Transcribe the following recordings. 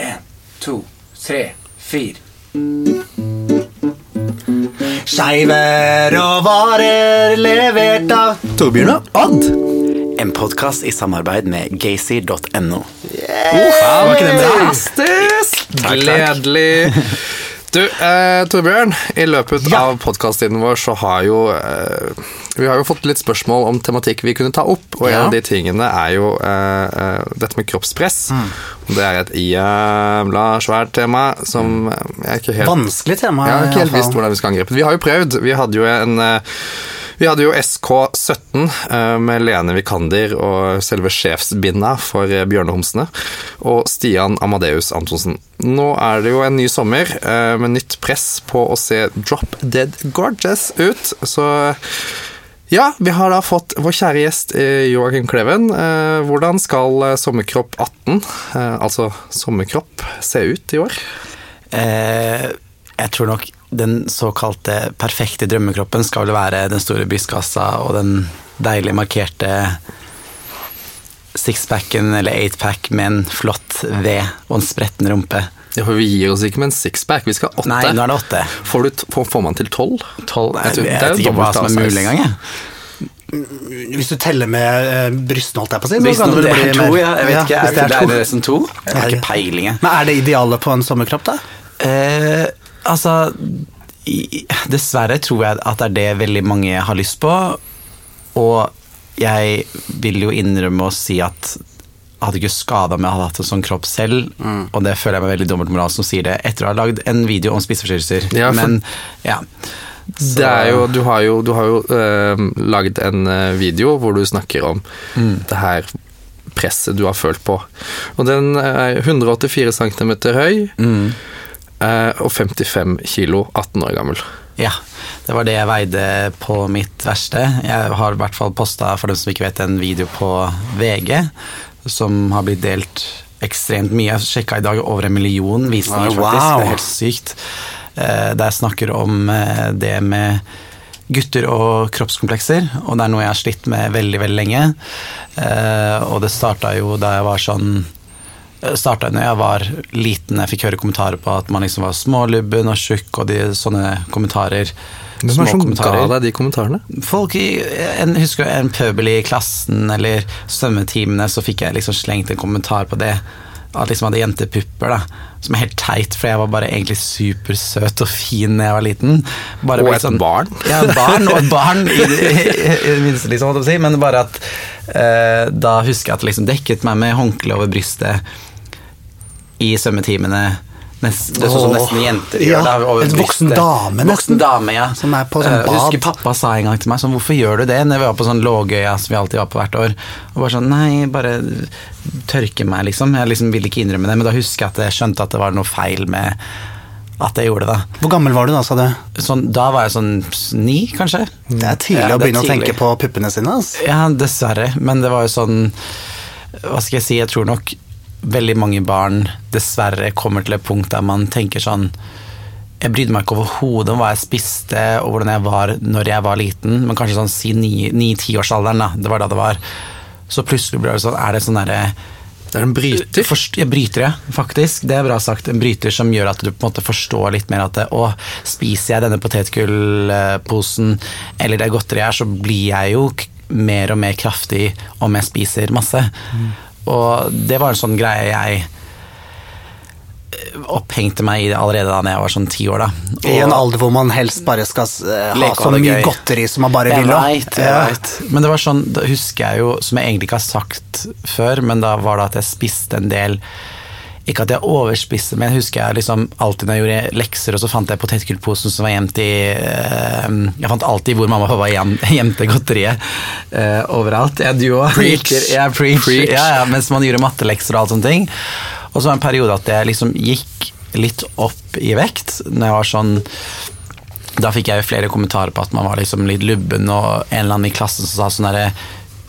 En, to, tre, fire. Skeiver og varer levert av Torbjørn og Odd. En podkast i samarbeid med gacy.no. Var ikke det bra? Gledelig. Du, eh, Torbjørn, i løpet Ja. av podkast-tiden vår så har jo eh, Vi har jo fått litt spørsmål om tematikk vi kunne ta opp, og en av de tingene er jo eh, eh, dette med kroppspress. Mm. Det er et jævla svært tema som jeg ikke helt Vanskelig tema. Jeg har ikke helt visst hvordan vi skal angripe det. Vi har jo prøvd. Vi hadde jo en eh, vi hadde jo SK17 eh, med Lene Vikander og selve sjefsbinda for eh, Bjørnehomsene, og Stian Amadeus Antonsen. Nå er det jo en ny sommer eh, med nytt press på å se drop dead gorgeous ut, så ja, vi har da fått vår kjære gjest Joakim Kleven. Hvordan skal Sommerkropp 18, eh, altså Sommerkropp, se ut i år? Eh, jeg tror nok den såkalte perfekte drømmekroppen skal vel være den store brystkassa og den deilig markerte sixpacken eller eightpack med en flott V og en spretten rumpe. Ja, for vi gir oss ikke med en sixpack, vi skal ha åtte. Nei, nå er det åtte. Får, du, t- får, får man til tolv? Tolv Nei, Jeg jeg, det er jo vet ikke hva som er mulig engang, jeg. Hvis du teller med eh, brystene, holdt jeg på å si. Hvis kan det er bli to, ja. Jeg vet Ja, ikke. Er det er det, er det som to? Jeg har ikke peiling, jeg. Men er det idealet på en sommerkropp, da? Eh, altså Dessverre tror jeg at det er det veldig mange har lyst på. Og jeg vil jo innrømme å si at jeg hadde ikke skada om jeg hadde hatt en sånn kropp selv, og det føler jeg meg veldig dobbeltmoralsk som sier det, etter å ha lagd en video om spiseforstyrrelser. Ja, for- Men ja. Det er jo, du har jo, du har jo eh, lagd en eh, video hvor du snakker om det her presset du har følt på. Og den er 184 cm høy eh, og 55 kilo, 18 år gammel. Ja, det var det jeg veide på mitt verste. Jeg har i hvert fall posta, for dem som ikke vet, en video på VG som har blitt delt ekstremt mye. Jeg sjekka i dag over en million visninger, Wow. faktisk. Det er helt sykt. Eh, Der jeg snakker om eh, det med gutter og kroppskomplekser, og det er noe jeg har slitt med veldig, veldig lenge. Eh, Og det starta jo da jeg var sånn starta da jeg var liten, jeg fikk høre kommentarer på at man liksom var smålubben og tjukk, og de, sånne kommentarer. Hvem er det som ga deg de kommentarene? Folk i en, husker en pøbel i klassen eller svømmetimene, så fikk jeg liksom slengt en kommentar på det. At liksom hadde jentepupper, da. Som er helt teit, for jeg var bare egentlig supersøt og fin da jeg var liten. Bare Og et et barn. Ja, barn og et barn, i, det- i, i det minste, liksom. Men bare at eh, da husker jeg at det liksom dekket meg med håndkle over brystet i svømmetimene. Nest, det er sånn som nesten jenter ja, da, en voksen dame, nesten. Voksen dame, ja. Som er på sånn bad. Jeg husker pappa sa en gang til meg sånn, hvorfor gjør du det? Når vi var på sånn Lågøya, som vi alltid var på hvert år. Og bare sånn, nei, bare tørke meg, liksom. Jeg liksom ville ikke innrømme det, men da husker jeg at jeg skjønte at det var noe feil med at jeg gjorde det. Hvor gammel var du da, sa du? Sånn, da var jeg sånn ni, kanskje. Det er tidlig Ja, å begynne å tenke på puppene sine. Altså. Ja, dessverre. Men det var jo sånn Hva skal jeg si? Jeg tror nok veldig mange barn dessverre kommer til et punkt der man tenker sånn Jeg brydde meg ikke overhodet om hva jeg spiste og hvordan jeg var når jeg var liten, men kanskje sånn si ni-tiårsalderen, da. Det var da det var. Så plutselig blir det sånn Er det sånn derre Det er en bryter. Forst, jeg bryter, ja, faktisk. Det er bra sagt. En bryter som gjør at du på en måte forstår litt mer at det, å, spiser jeg denne potetgullposen eller det godteriet her, så blir jeg jo mer og mer kraftig om jeg spiser masse. Og det var en sånn greie jeg eh, opphengte meg i allerede da jeg var sånn ti år. da. I en alder hvor man helst bare skal eh, ha så mye gøy. godteri som man bare Jeg vil. ha. veit, jeg Ja. vet. Men det var sånn, da husker jeg jo, som jeg egentlig ikke har sagt før, men da var det at jeg spiste en del Ikke at jeg overspiste, men jeg husker jeg liksom alltid når jeg gjorde lekser, og så fant jeg potetgullposen som var gjemt i eh, Jeg fant alltid hvor mamma og pappa gjem- gjemte godteriet eh, overalt. Ja, du òg. Preach. Ja, preach. Preach. Ja, ja, mens man gjorde mattelekser og alt sånne ting. Og så var det en periode at jeg liksom gikk litt opp i vekt. Når jeg var sånn da fikk jeg jo flere kommentarer på at man var liksom litt lubben, og en eller annen i klassen som sa sånn derre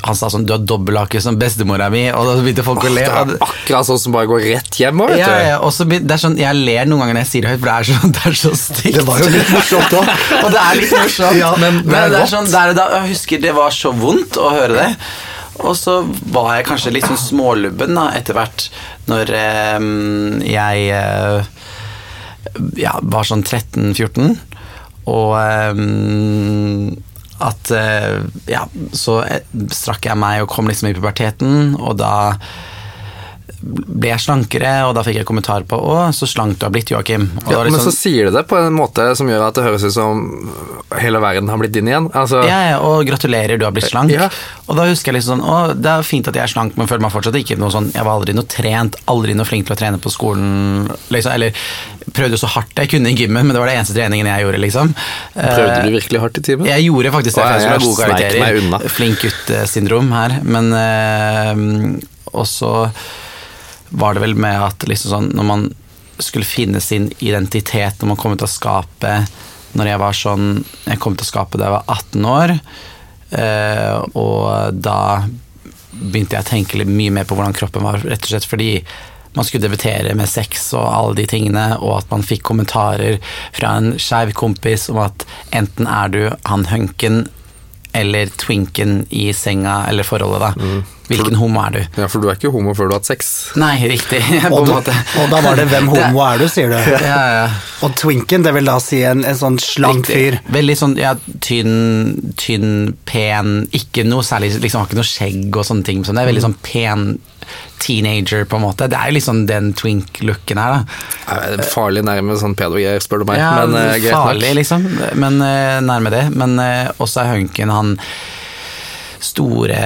Han sa sånn 'du har dobbelthake som bestemora mi', og da begynte folk å le. Det er akkurat sånn som bare går rett hjem. Vet ja, du. ja, og så begynte, det er sånn, Jeg ler noen ganger når jeg sier det høyt, for det er så, det er så stygt. Det var jo litt morsomt òg. og det er litt morsomt. Ja, men, men det det er sånn, der, da, jeg husker det var så vondt å høre det. Og så var jeg kanskje litt sånn smålubben da, etter hvert, når eh, jeg eh, ja, var sånn 13-14. Og eh, at eh, Ja, så eh, strakk jeg meg og kom liksom i puberteten, og da ble jeg slankere, og da fikk jeg kommentar på 'Å, så slank du har blitt, Joakim'. Ja, liksom, men så sånn- sier du det på en måte som gjør at det høres ut som hele verden har blitt din igjen. Altså, ja, ja, og gratulerer, du har blitt slank. Ja. Og da husker jeg liksom sånn Å, det er fint at jeg er slank, men føler meg fortsatt ikke noe sånn Jeg var aldri noe trent, aldri noe flink til å trene på skolen, liksom. Eller prøvde så hardt jeg kunne i gymmen, men det var det eneste treningen jeg gjorde, liksom. Prøvde Eh, du virkelig hardt i timen? Jeg gjorde faktisk det, Å, for jeg skulle ha jeg gode karakterer. Flink gutt-syndrom her. Men øh, også var det vel med at liksom sånn Når man skulle finne sin identitet når man kom ut av skapet Når jeg var sånn Jeg kom ut av skapet da jeg var 18 år, øh, og da begynte jeg å tenke mye mer på hvordan kroppen var, rett og slett fordi man skulle debutere med sex og alle de tingene, og at man fikk kommentarer fra en skeiv kompis om at enten er du han hunken eller twinken i senga eller forholdet, da. Mm. Hvilken homo er du? Ja, for du er ikke homo før du har hatt sex. Nei, riktig. på Og, måte. og da var det 'hvem homo er du', sier du. Ja, ja. Og twinken, det vil da si en, en sånn slank fyr. Veldig sånn ja, tynn, tynn, pen, ikke noe særlig liksom har ikke noe skjegg og sånne ting. Sånn. det er veldig sånn pen teenager, på en måte. Det er jo liksom den twink-looken her, da. Farlig nærme sånn pedo-greier, spør du meg. Ja, men uh, greit farlig, nok. liksom. Men uh, nærme det. Men uh, også er hunken han store,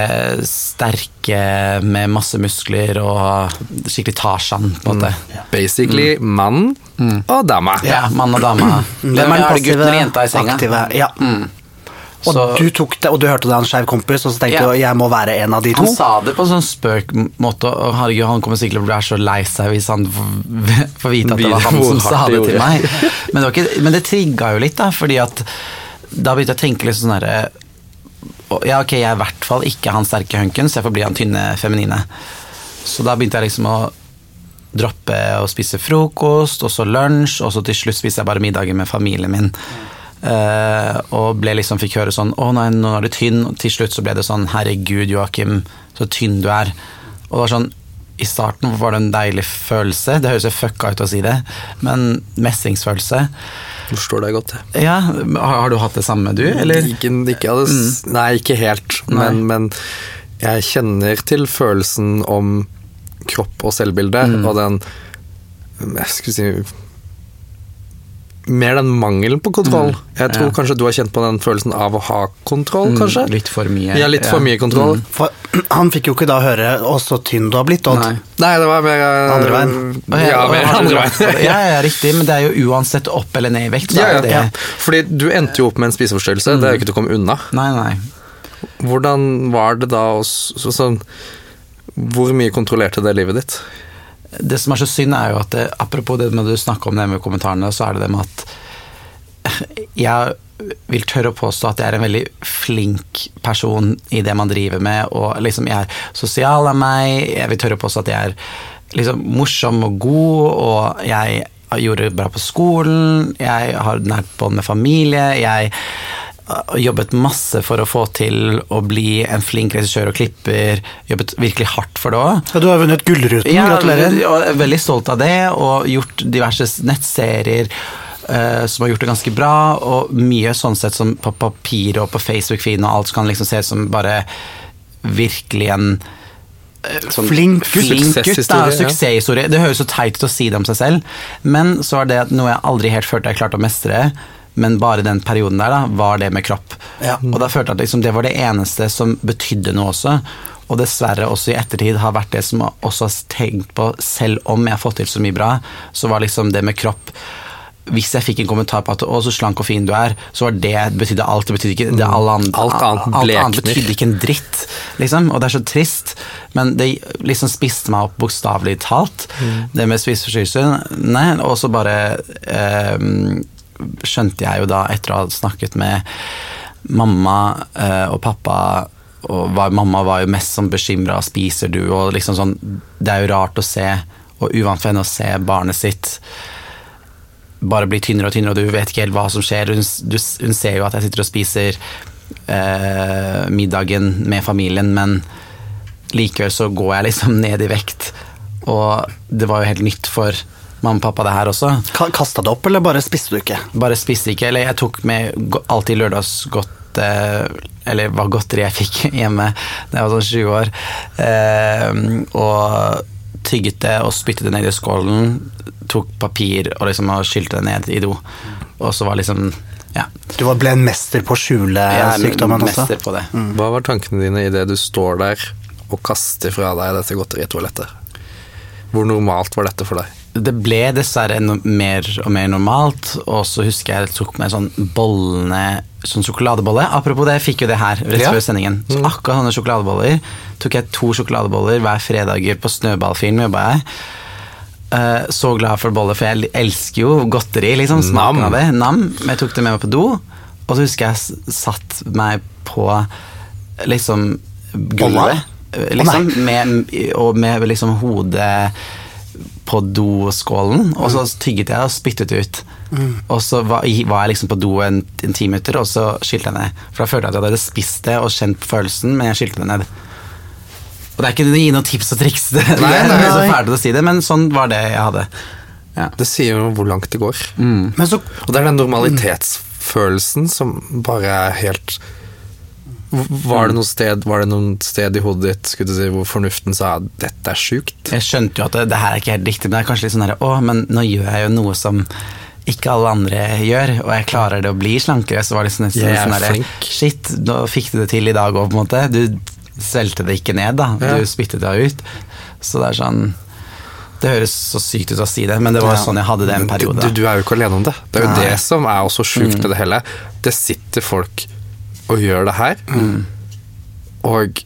sterke med masse muskler og skikkelig Tarzan, på en måte. Basically mann og dame. Mm. Ja, mann og dame. Hvem er, den det gutten eller jenta i senga? Aktive, ja. Og Så- du tok det, og du hørte det av en skeiv kompis, og så tenkte Ja. du jeg må være en av de to. Han sa det på en sånn spøk-måte, og herregud, han kommer sikkert til å bli så lei seg hvis han får vite at det var han som sa det til meg. Men det, var ikke, men det trigga jo litt, da, fordi at da begynte jeg å tenke litt sånn herre Ja, ok, jeg er i hvert fall ikke han sterke hunken, så jeg får bli han tynne feminine. Så da begynte jeg liksom å droppe å spise frokost, og så lunsj, og så til slutt spiste jeg bare middagen med familien min. Og ble liksom, fikk høre sånn 'Å nei, nå er du tynn', og til slutt så ble det sånn 'Herregud, Joakim, så tynn du er'. Og det var sånn I starten var det en deilig følelse. Det høres jo fucka ut å si det, men mestringsfølelse. Forstår deg godt. Ja, har, du hatt det samme, du, eller? Ikke, ikke hadde, mm. Nei, ikke helt. Nei. Men, men jeg kjenner til følelsen om kropp og selvbilde, og den Jeg skulle si Mer den mangelen på kontroll. Jeg tror Ja. kanskje du har kjent på den følelsen av å ha kontroll, kanskje? Mm, Litt for mye. Ja, litt for mye kontroll. For han fikk jo ikke da høre 'å, så tynn du har blitt', Odd. Nei. Nei, det var mer eh, Andre veien. Ja, mer andre veien. Ja, ja, riktig, men det er jo uansett opp eller ned i vekt. Så Ja, er ja, det, ja. Fordi du endte jo opp med en spiseforstyrrelse, det er jo ikke til å komme unna. Nei, nei. Hvordan var det da å så, sånn Hvor mye kontrollerte det livet ditt? Det som er så synd, er jo at det, apropos det med du snakker om det med kommentarene, så er det det med at jeg vil tørre å påstå at jeg er en veldig flink person i det man driver med, og liksom jeg er sosial av meg, jeg vil tørre å påstå at jeg er liksom morsom og god, og jeg gjorde det bra på skolen, jeg har nært bånd med familie, jeg jobbet masse for å få til å bli en flink regissør og klipper, jobbet virkelig hardt for det òg. Ja, du har vunnet Gullruten, Ja, gratulerer. og jeg er veldig stolt av det, og gjort diverse nettserier Uh, som har gjort det ganske bra, og mye sånn sett som på papir og på Facebook-feeden og alt som kan liksom se ut som bare virkelig en Sånn Flink gutt. flink gutt. da, Suksesshistorie, ja. Suksesshistorie. Det høres så teit ut å si det om seg selv, men så er det noe jeg aldri helt følte jeg klarte å mestre. Men bare den perioden der da, var det med kropp. Ja. Og da følte jeg at liksom, det var det eneste som betydde noe også. Og dessverre også i ettertid har vært det som jeg også har tenkt på, selv om jeg har fått til så mye bra, så var liksom det med kropp hvis jeg fikk en kommentar på at 'å, så slank og fin du er', så var det betydde alt. Det betydde ikke det alle andre, Alt annet alt annet betydde ikke en dritt, liksom. Og det er så trist. Men det liksom spiste meg opp bokstavelig talt, det med spiseforstyrrelse. Nei, og så bare eh, skjønte jeg jo da, etter å ha snakket med mamma eh, og pappa og var, Mamma var jo mest sånn bekymra, spiser du, og liksom sånn Det er jo rart å se, og uvant for henne å se barnet sitt bare blir tynnere og tynnere, og du vet ikke helt hva som skjer. Hun, du, hun ser jo at jeg sitter og spiser eh, middagen med familien, men likevel så går jeg liksom ned i vekt, og det var jo helt nytt for mamma og pappa det her også. Kasta det opp, eller bare spiste du ikke? Bare spiste ikke, eller jeg tok med alltid lørdagsgodt eh, Eller hva godteri jeg fikk hjemme da jeg var sånn 20 år. Eh, og tygget det og spyttet det ned i skålen. Tok papir og liksom og skylte det ned i do. Og så var liksom Ja. Du ble en mester på å skjule sykdommen også? mester på det. Hva var tankene dine idet du står der og kaster fra deg dette godteritoalettet? Hvor normalt var dette for deg? Det ble dessverre mer og mer normalt, og så husker jeg jeg tok med sånn bollene Sånn sjokoladebolle. Apropos det, jeg fikk jo det her rett før sendingen. Så akkurat sånne sjokoladeboller. Tok jeg to sjokoladeboller hver fredager på Snøballfilm, jobba jeg. Eh, så glad for boller, for jeg elsker jo godteri, liksom. Smaken Nam. av det. Nam. Men jeg tok det med meg på do, og så husker jeg satt meg på liksom gulvet. eh, Liksom, med, og med liksom hodet på doskålen, og så tygget jeg og spyttet ut. Og så var, var jeg liksom på do en, en ti minutter, og så skylte jeg ned. For da følte jeg at jeg hadde spist det og kjent på følelsen, men jeg skylte det ned. Og det er ikke å gi noen tips og triks, det, nei, Nei, nei. så fælt å si det, men sånn var det jeg hadde. Ja. Det sier jo hvor langt det går. Men så Og det er den normalitetsfølelsen som bare er helt var det, noe sted, var det noen sted i hodet ditt skulle du si, hvor fornuften sa at dette er sjukt? Jeg skjønte jo at det, det her er ikke helt riktig, men det er kanskje litt sånn her, å, men nå gjør jeg jo noe som ikke alle andre gjør, og jeg klarer det å bli slankere, så var det sånn, er sånn der, shit, nå fikk du det til i dag òg, på en måte. Du svelgte det ikke ned, da. Ja. Du spyttet det ut. Så det er sånn Det høres så sykt ut å si det, men det var sånn jeg hadde det en periode. Du, du er jo ikke alene om det. Det er jo Nei. det som er også sjukt med det hele. Det sitter folk og gjør det her, og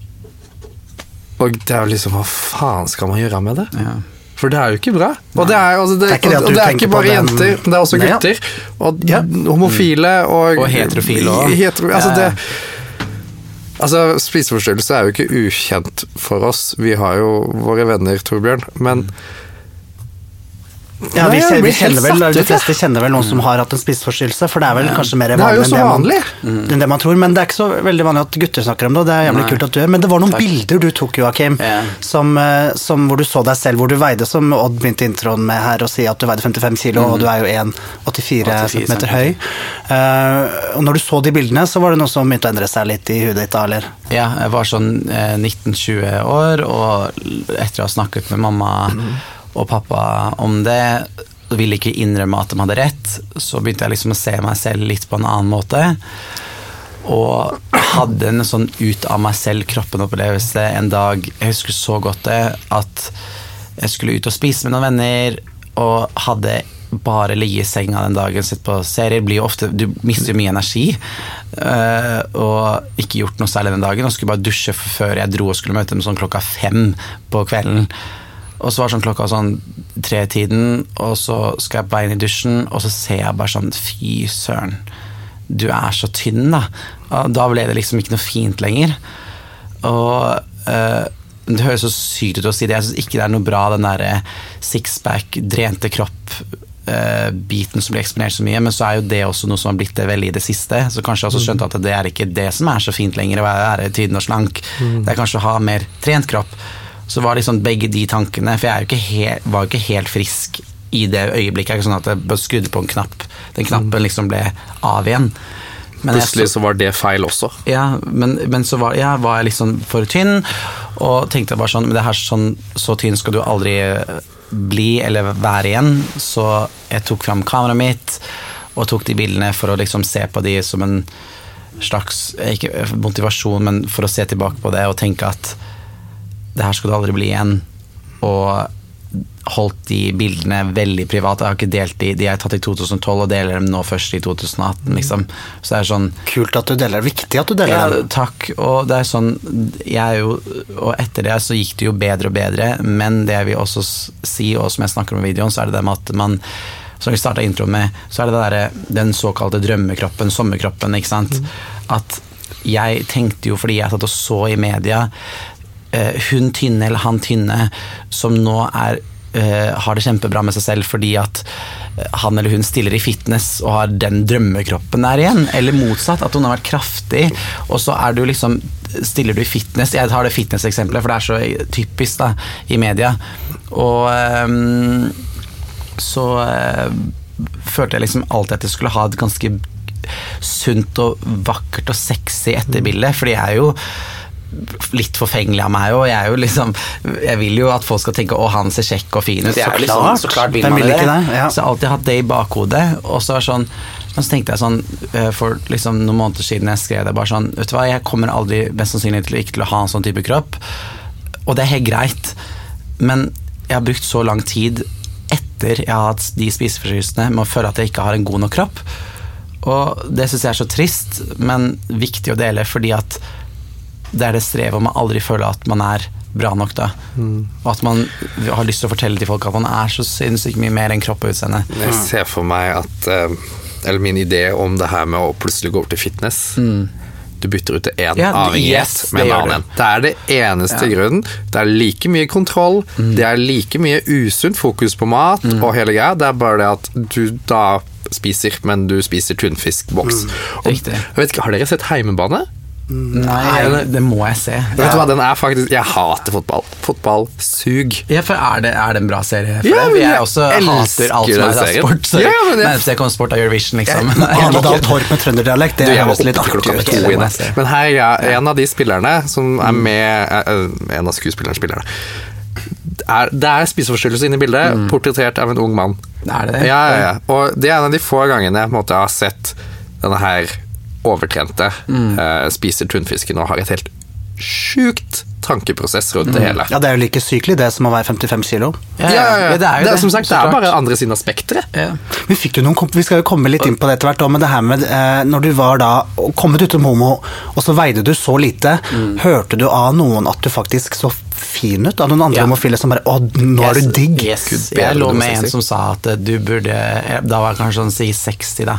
Og det er jo liksom Hva faen skal man gjøre med det? Ja. For det er jo ikke bra. Og det er, altså, det, Det er ikke det og det er ikke bare jenter, men det er også gutter. Og Ja. homofile og Og heterofile også. Hetero, altså, Ja. det, altså, spiseforstyrrelse er jo ikke ukjent for oss. Vi har jo våre venner, Torbjørn. Men Ja, vi, kjenner, vi kjenner vel, De fleste kjenner vel noen som har hatt en spiseforstyrrelse, for det er vel kanskje mer Det er vanlig så enn det, man, enn det man tror. Men det er ikke så veldig vanlig at gutter snakker om det, og det er jævlig Nei. kult at du gjør. Men det var noen Takk. bilder du tok, Joakim, Ja. som, eh, som, hvor du så deg selv, hvor du veide, som Odd begynte introen med her, og si at du veide 55 kilo, og du er jo 1,84 84 cm høy. Uh, og når du så de bildene, så var det noe som begynte å endre seg litt i hudet ditt da, eller? Ja, jeg var sånn eh, 19-20 år, og etter å ha snakket med mamma og pappa om det, og ville ikke innrømme at de hadde rett, så begynte jeg liksom å se meg selv litt på en annen måte. Og hadde en sånn ut av meg selv-kroppen-opplevelse en dag, jeg husker så godt det, at jeg skulle ut og spise med noen venner, og hadde bare ligget i senga den dagen, sett på serier, blir jo ofte Du mister jo mye energi. eh, og ikke gjort noe særlig den dagen, og skulle bare dusje før jeg dro og skulle møte dem sånn klokka fem på kvelden. Og så var sånn klokka sånn tre-tiden, og så skal jeg på vei inn i dusjen, og så ser jeg bare sånn Fy søren, du er så tynn, da. Og da ble det liksom ikke noe fint lenger. Og eh, det høres så sykt ut å si det. Jeg syns ikke det er noe bra, den derre sixpack, drente kropp-biten som blir eksponert så mye, men så er jo det også noe som har blitt det veldig i det siste. Så kanskje jeg også skjønte at det er ikke det som er så fint lenger, å være tynn og slank. Det er kanskje å ha mer trent kropp. Så var liksom begge de tankene, for jeg jo helt, var jo ikke helt frisk i det øyeblikket. Det er ikke sånn at jeg bare skrudde på en knapp, den knappen liksom ble av igjen. Men plutselig så var det feil også. ja, men, men så var, ja, var jeg liksom for tynn, og tenkte bare sånn Men det her sånn, så tynn skal du aldri eh, bli eller være igjen. Så jeg tok fram kameraet mitt og tok de bildene for å liksom se på de som en slags Ikke motivasjon, men for å se tilbake på det og tenke at det her skal du aldri bli igjen. Og holdt de bildene veldig private. Jeg har ikke delt de, de er tatt i 2012 og deler dem nå først i 2018, liksom. Så det er sånn Kult at du deler. Viktig at du deler ja, takk. Og det er sånn jeg er jo, Og etter det så gikk det jo bedre og bedre, men det jeg vil også si, og som jeg snakker om i videoen, så er det det med at man som vi starta introen med, så er det det der, den såkalte drømmekroppen, sommerkroppen, ikke sant. At jeg tenkte jo, fordi jeg satt og så i media, hun tynne eller han tynne, som nå er eh, har det kjempebra med seg selv fordi at eh, han eller hun stiller i fitness og har den drømmekroppen der igjen. Eller motsatt, at hun har vært kraftig, og så er du liksom stiller du i fitness Jeg tar det fitness-eksempelet, for det er så typisk da, i media. Og um, så uh, følte jeg liksom alltid at jeg skulle ha et ganske sunt og vakkert og sexy etterbilde, fordi jeg er jo litt forfengelig av meg òg. Jeg, er jo liksom, jeg vil jo at folk skal tenke 'å, han ser kjekk og fin ut'. Så, liksom, klart. så klart vil man vil det. det? Ja. Så jeg har alltid hatt det i bakhodet. Og så, er sånn, men så tenkte jeg sånn eh, for liksom noen måneder siden jeg skrev det bare sånn Vet du hva, jeg kommer aldri mest sannsynlig til, ikke til å ha en sånn type kropp. Og det er helt greit, men jeg har brukt så lang tid etter jeg har hatt de spiseforstyrrelsene med å føle at jeg ikke har en god nok kropp. Og det syns jeg er så trist, men viktig å dele fordi at det er det strevet om å aldri føle at man er bra nok, da. Og at man har lyst til å fortelle til folk at man er så sinnssykt mye mer enn kropp og utseende. Jeg ser for meg at eh, Eller min idé om det her med å plutselig gå over til fitness Du bytter ut én Ja, avhengighet yes, med en annen. Det er det eneste grunnen. Det er like mye kontroll, det er like mye usunt fokus på mat og hele greia. Det er bare det at du da spiser, men du spiser tunfiskboks. Og, jeg vet ikke, Har dere sett Heimebane? Nei, det, det må jeg se. Vet du hva, den er faktisk Jeg hater fotball. Fotball sug. Ja, for er det, er det en bra serie? For Ja, men jeg også hater alt som den er av sport. Så Ja, men jeg- jeg kom sport av Eurovision, liksom. Jeg- Nei, Arne Dahl Torp med trønderdialekt, Du, det høres litt artig ut. Men her er en av de spillerne som er med eh, En av skuespillerens spillere. Er, det er spiseforstyrrelse inne i bildet, portrettert av en ung mann. Det Er det det? Ja, ja, ja. Og det er en av de få gangene jeg på en måte har sett denne her overtrente eh, spiser tunfisken og har et helt sjukt tankeprosess rundt det hele. Ja, det er jo like sykelig det som å være 55 kilo. Ja, ja, ja, det er jo det. som sagt, det er bare andre siden av spekteret. Ja. Vi, fikk jo noen, vi skal jo komme litt inn på det etter hvert, men det her med eh, når du var da kommet ut som homo, og så veide du så lite, hørte du av noen at du faktisk så fin ut? Av noen andre Ja. homofile som bare 'Å, nå er du digg'? Yes. Gud bedre Jeg lå med en som sa at du burde Da var jeg kanskje sånn si 60, da.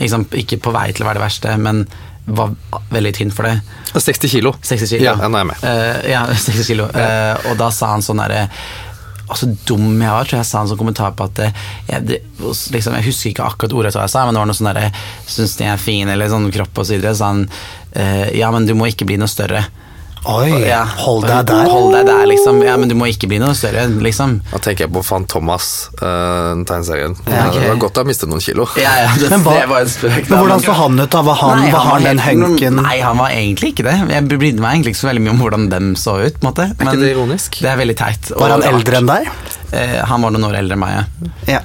Liksom, ikke på vei til å være det verste, men var veldig tynn for det. 60 kilo. 60 kilo. Ja, nå er jeg med. Uh, ja, 60 kilo. Uh, og da sa han sånn derre og så dum jeg var, tror jeg sa en sånn kommentar på at eh, jeg, det, liksom, jeg husker ikke akkurat ordet jeg sa, men det var noe sånn derre Syns de er fine, eller sånn kropp og så videre. Så sa han uh, ja, men du må ikke bli noe større. Oi, Ja. hold deg der. Hold deg der, liksom. Ja, men du må ikke bli noe større, liksom. Da tenker jeg på Fan Thomas, uh, tegneserien. Ja, okay. Det var godt å ha mistet noen kilo. Ja, ja, det, Men hva- det var en spøk. Men hvordan så han ut, da? Var han, Nei, var han han helt- hunken Nei, han var egentlig ikke det. Jeg brydde meg egentlig ikke så veldig mye om hvordan dem så ut. på en måte Er ikke det ironisk? Det er veldig teit. Var han eldre enn deg? Eh, han var noen år eldre enn meg, ja. Ja.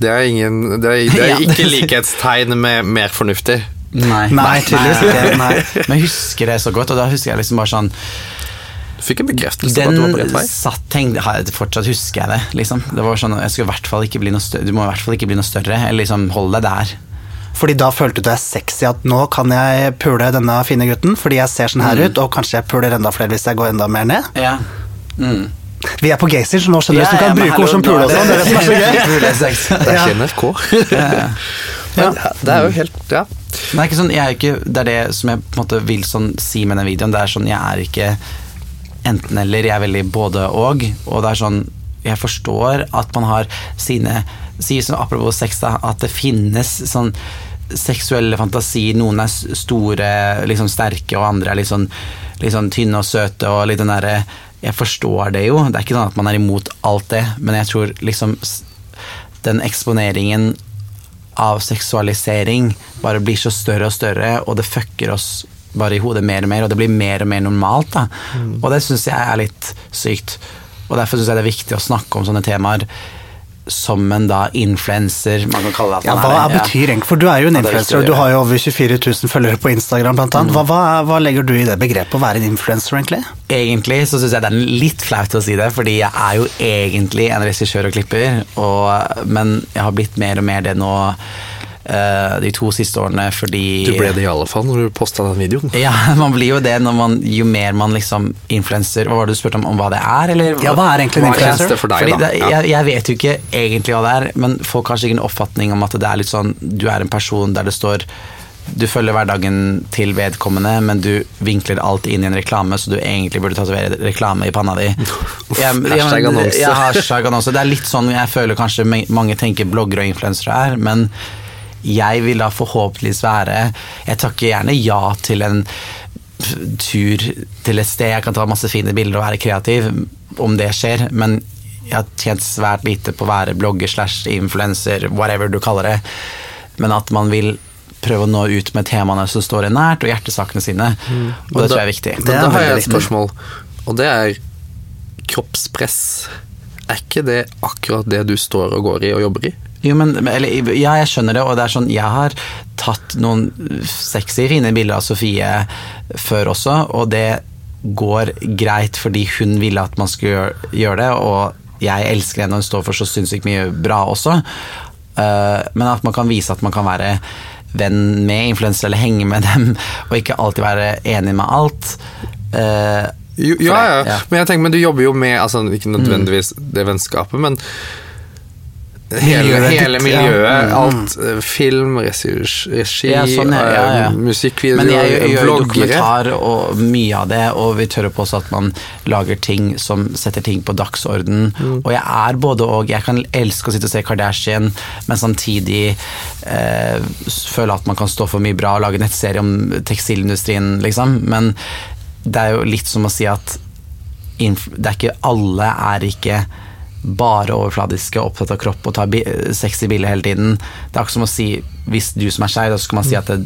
Det er, ingen, det er, det er ikke likhetstegn med mer fornuftig. Nei, Nei, tydeligvis ikke. Nei. Men jeg husker det så godt, og da husker jeg liksom bare sånn Du fikk en bekreftelse på at du var på rett vei. Den satt tenkte, Fortsatt husker jeg det, liksom. Det var sånn, jeg skulle i hvert fall ikke bli noe større, Du må i hvert fall ikke bli noe større, eller liksom hold deg der. Fordi da følte du deg sexy at nå kan jeg pule denne fine gutten, fordi jeg ser sånn her Mm. ut, og kanskje jeg puler enda flere hvis jeg går enda mer ned. Ja. Mm. Vi er på Gaysir, så nå skjønner du Ja, så du kan bruke ord som pule og sånn. Det er ikke NRK. Men ja, det er jo helt Ja. Er ikke sånn, er ikke, det er det som jeg på en måte vil sånn si med den videoen. Det er sånn, jeg er ikke enten-eller, jeg er veldig både og. Og det er sånn, jeg forstår at man har sine Sier sånn apropos sex, da, at det finnes sånn seksuelle fantasier. Noen er store, liksom sterke, og andre er litt sånn, litt sånn tynne og søte og litt den der, Jeg forstår det jo, det er ikke sånn at man er imot alt det, men jeg tror liksom den eksponeringen av seksualisering bare blir så større og større, og det fucker oss bare i hodet mer og mer, og det blir mer og mer normalt. Da. Og det syns jeg er litt sykt. Og derfor syns jeg det er viktig å snakke om sånne temaer som en da influenser, man kan kalle det. Ja, hva er det. betyr egentlig, for du er jo en Ja, det er influencer, og du har jo over 24 000 følgere på Instagram blant annet. Hva, hva, hva legger du i det begrepet å være en influencer, egentlig? Egentlig så syns jeg det er litt flaut å si det, fordi jeg er jo egentlig en regissør og klipper, og, men jeg har blitt mer og mer det nå de to siste årene fordi Du ble det i alle fall når du posta den videoen. Ja, man blir jo det når man, jo mer man liksom influenser. Hva var det du spurte om, om hva det er, eller? Ja, hva er egentlig en er det for deg, Fordi da? det, jeg, jeg vet jo ikke egentlig hva det er, men folk har sikkert en oppfatning om at det er litt sånn Du er en person der det står du følger hverdagen til vedkommende, men du vinkler alt inn i en reklame, så du egentlig burde tatovere reklame i panna di. Hashtag annonse. Ja, hashtag annonse. Det er litt sånn jeg føler kanskje mange tenker bloggere og influensere er, men jeg vil da forhåpentligvis være Jeg takker gjerne ja til en tur til et sted, jeg kan ta masse fine bilder og være kreativ, om det skjer, men jeg har tjent svært lite på å være blogger slash influenser, whatever du kaller det. Men at man vil prøve å nå ut med temaene som står en nært, og hjertesakene sine. Og det tror jeg er viktig. Det er da har jeg et spørsmål, og det er kroppspress. Er ikke det akkurat det du står og går i og jobber i? Jo, men, eller, ja, jeg skjønner det, og det er sånn Jeg har tatt noen sexy, fine bilder av Sofie før også, og det går greit fordi hun ville at man skulle gjøre, det, og jeg elsker henne og hun står for så sinnssykt mye bra også. Uh, men at man kan vise at man kan være venn med influensere eller henge med dem, og ikke alltid være enig med alt. Uh, Jo, ja, ja, ja. men jeg tenker, men du jobber jo med altså, Ikke nødvendigvis det vennskapet, men hele, hele ja. miljøet. Alt. eh, Film, regi, regi Ja, sånn, ja, ja, ja. eh, musikkvideoer, Men jeg gjør dokumentar og mye av det, og vi tør å påstå at man lager ting som setter ting på dagsorden. Mm. Og jeg er både og. Jeg kan elske å sitte og se Kardashian, men samtidig eh, føle at man kan stå for mye bra og lage nettserie om tekstilindustrien, liksom. Men det er jo litt som å si at det er ikke alle er ikke bare overfladiske, opptatt av kropp og tar bi sexy bilder hele tiden. Det er ikke som å si, hvis du som er skeiv, så skal man si at det,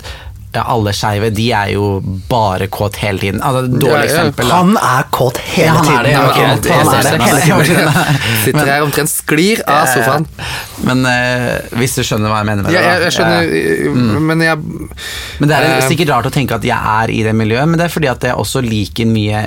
ja, alle skeive, de er jo bare kåt hele tiden. Altså, dårlig Ja, ja. eksempel. da. Han er kåt hele Ja, han er tiden. det. Han er det det. hele tiden. Sitter her omtrent sklir av sofaen. Men uh, hvis du skjønner hva jeg mener med det. Ja, jeg, jeg skjønner, men jeg Men det er Eh, sikkert rart å tenke at jeg er i det miljøet, men det er fordi at jeg også liker mye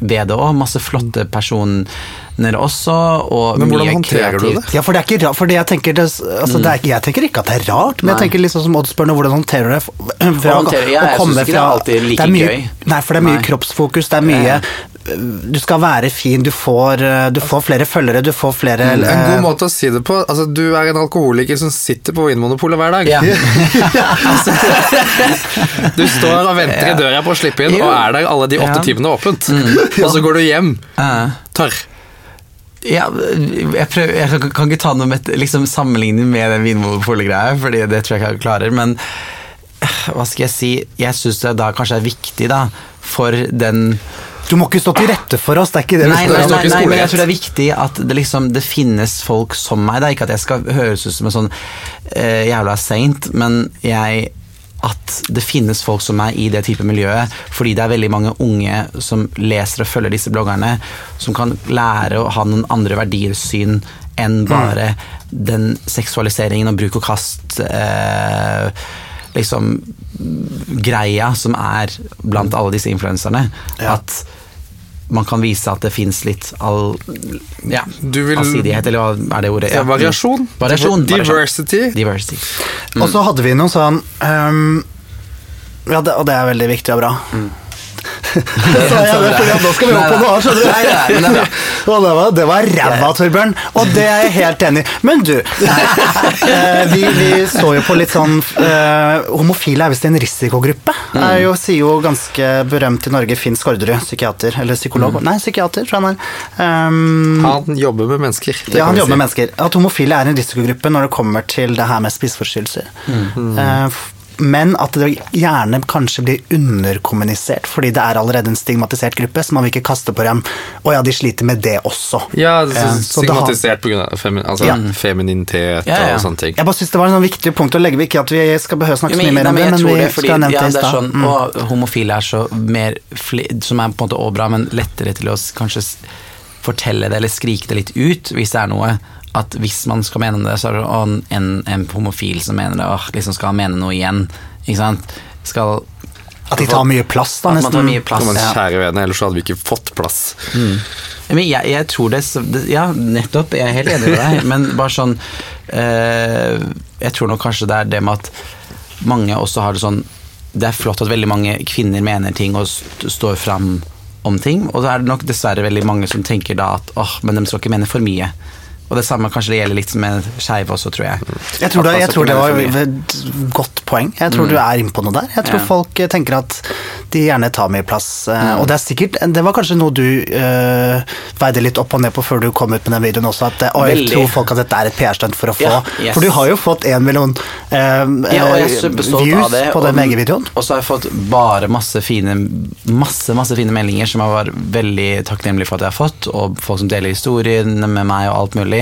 ved det òg. Masse flotte personer også, og Men hvordan mye håndterer du kreativt. det? Ja, for det er ikke rart, for jeg tenker, det, altså, det er, jeg tenker ikke at det er rart, men jeg Nei. tenker liksom som Odd spør nå, hvordan håndterer du det? Fra, håndterer håndtere, ja, jeg synes ikke det er alltid like er gøy. Nei, for det er mye Nei. kroppsfokus, det er mye Du skal være fin, du får, eh, du får flere følgere, du får flere En eh, god måte å si det på altså Du er en alkoholiker som sitter på Vinmonopolet hver dag. Ja. Du står og venter i døra på å slippe inn, og er der alle de åtte Ja. Mm. timene åpent. Og så går du hjem Eh, tørr. Ja, jeg, prøver, jeg kan, kan ikke ta noe med liksom, sammenligning med den Vinmonopolet-greia, Fordi det tror jeg ikke jeg klarer. Men eh, hva skal jeg si Jeg syns det da kanskje er viktig, da, for den Du må ikke stå til rette for oss, det er ikke det vi Nei, spør nei, om. nei, ikke nei, men jeg tror det er viktig at det, liksom, det finnes folk som meg. Det er Ikke at jeg skal høres ut som en sånn uh, jævla saint, men jeg at det finnes folk som meg i det type miljøet, fordi det er veldig mange unge som leser og følger disse bloggerne, som kan lære å ha noen andre verdisyn enn bare den seksualiseringen og bruk og kast eh, liksom greia som er blant alle disse influenserne. Ja. At man kan vise at det fins litt all, ja, Du vil- allsidighet, eller hva er det ordet? Ja, variasjon. Variasjon. Diversity. Diversity. Diversity. Og så hadde vi noe sånn um, Ja, det, og det er veldig viktig og bra. Det sa jeg det, for nå skal vi opp på noe annet, skjønner du. Nei, nei, men det. Og det var, det var ræva, Torbjørn, og det er jeg helt enig i. Men du, eh, vi, vi så jo på litt sånn eh, Homofile er visst en risikogruppe. Er jo, sier jo ganske berømt i Norge Finn Skårderud, psykiater. Eller psykolog. Nei, psykiater, tror jeg han er. Um, Han jobber med mennesker. ja, han jobber si. med mennesker. At homofile er en risikogruppe når det kommer til det her med spiseforstyrrelser. Eh, f- men at det gjerne kanskje blir underkommunisert, fordi det er allerede en stigmatisert gruppe, så man vil ikke kaste på dem Å ja, de sliter med det også. Ja, så, Eh, så stigmatisert pga. Femi altså, Ja. femininitet Ja, ja. og sånne ting. Jeg bare synes det var et sånn viktig punkt å legge ved, ikke at vi skal behøve snakke så mye mer nei, om det, jeg men vi det, fordi, skal ha nevnt det i stad. sånn, Mm. Og homofile er så mer fli- Som er på en måte også bra, men lettere til å kanskje fortelle det eller skrike det litt ut hvis det er noe. At hvis man skal mene det, så er det en, en homofil som mener det, åh, liksom skal mene noe igjen. Ikke sant? Skal At de tar mye plass, da, At man tar mye plass. Ja. kjære vene, ellers så hadde vi ikke fått plass. Men jeg, jeg tror det, det Ja, nettopp. Jeg er helt enig med deg. Men bare sånn eh, Jeg tror nok kanskje det er det med at mange også har det sånn Det er flott at veldig mange kvinner mener ting og st står fram om ting, og så er det nok dessverre veldig mange som tenker da at åh, men de skal ikke mene for mye. Og det samme kanskje det gjelder litt med skeive også, tror jeg. Jeg tror, det, jeg tror det var mye. et godt poeng. Jeg tror du er inne på noe der. Jeg tror Ja. folk eh, tenker at de gjerne tar mye plass. eh, Mm. Og det er sikkert Det var kanskje noe du øh, veide litt opp og ned på før du kom ut med den videoen også, at og jeg Veldig. tror folk at dette er et PR-stunt for å få Ja, yes. For du har jo fått én million øh, Ja, views det. på den VG-videoen. Og så har jeg fått bare masse fine Masse, masse fine meldinger som jeg var veldig takknemlig for at jeg har fått, og folk som deler historien med meg og alt mulig.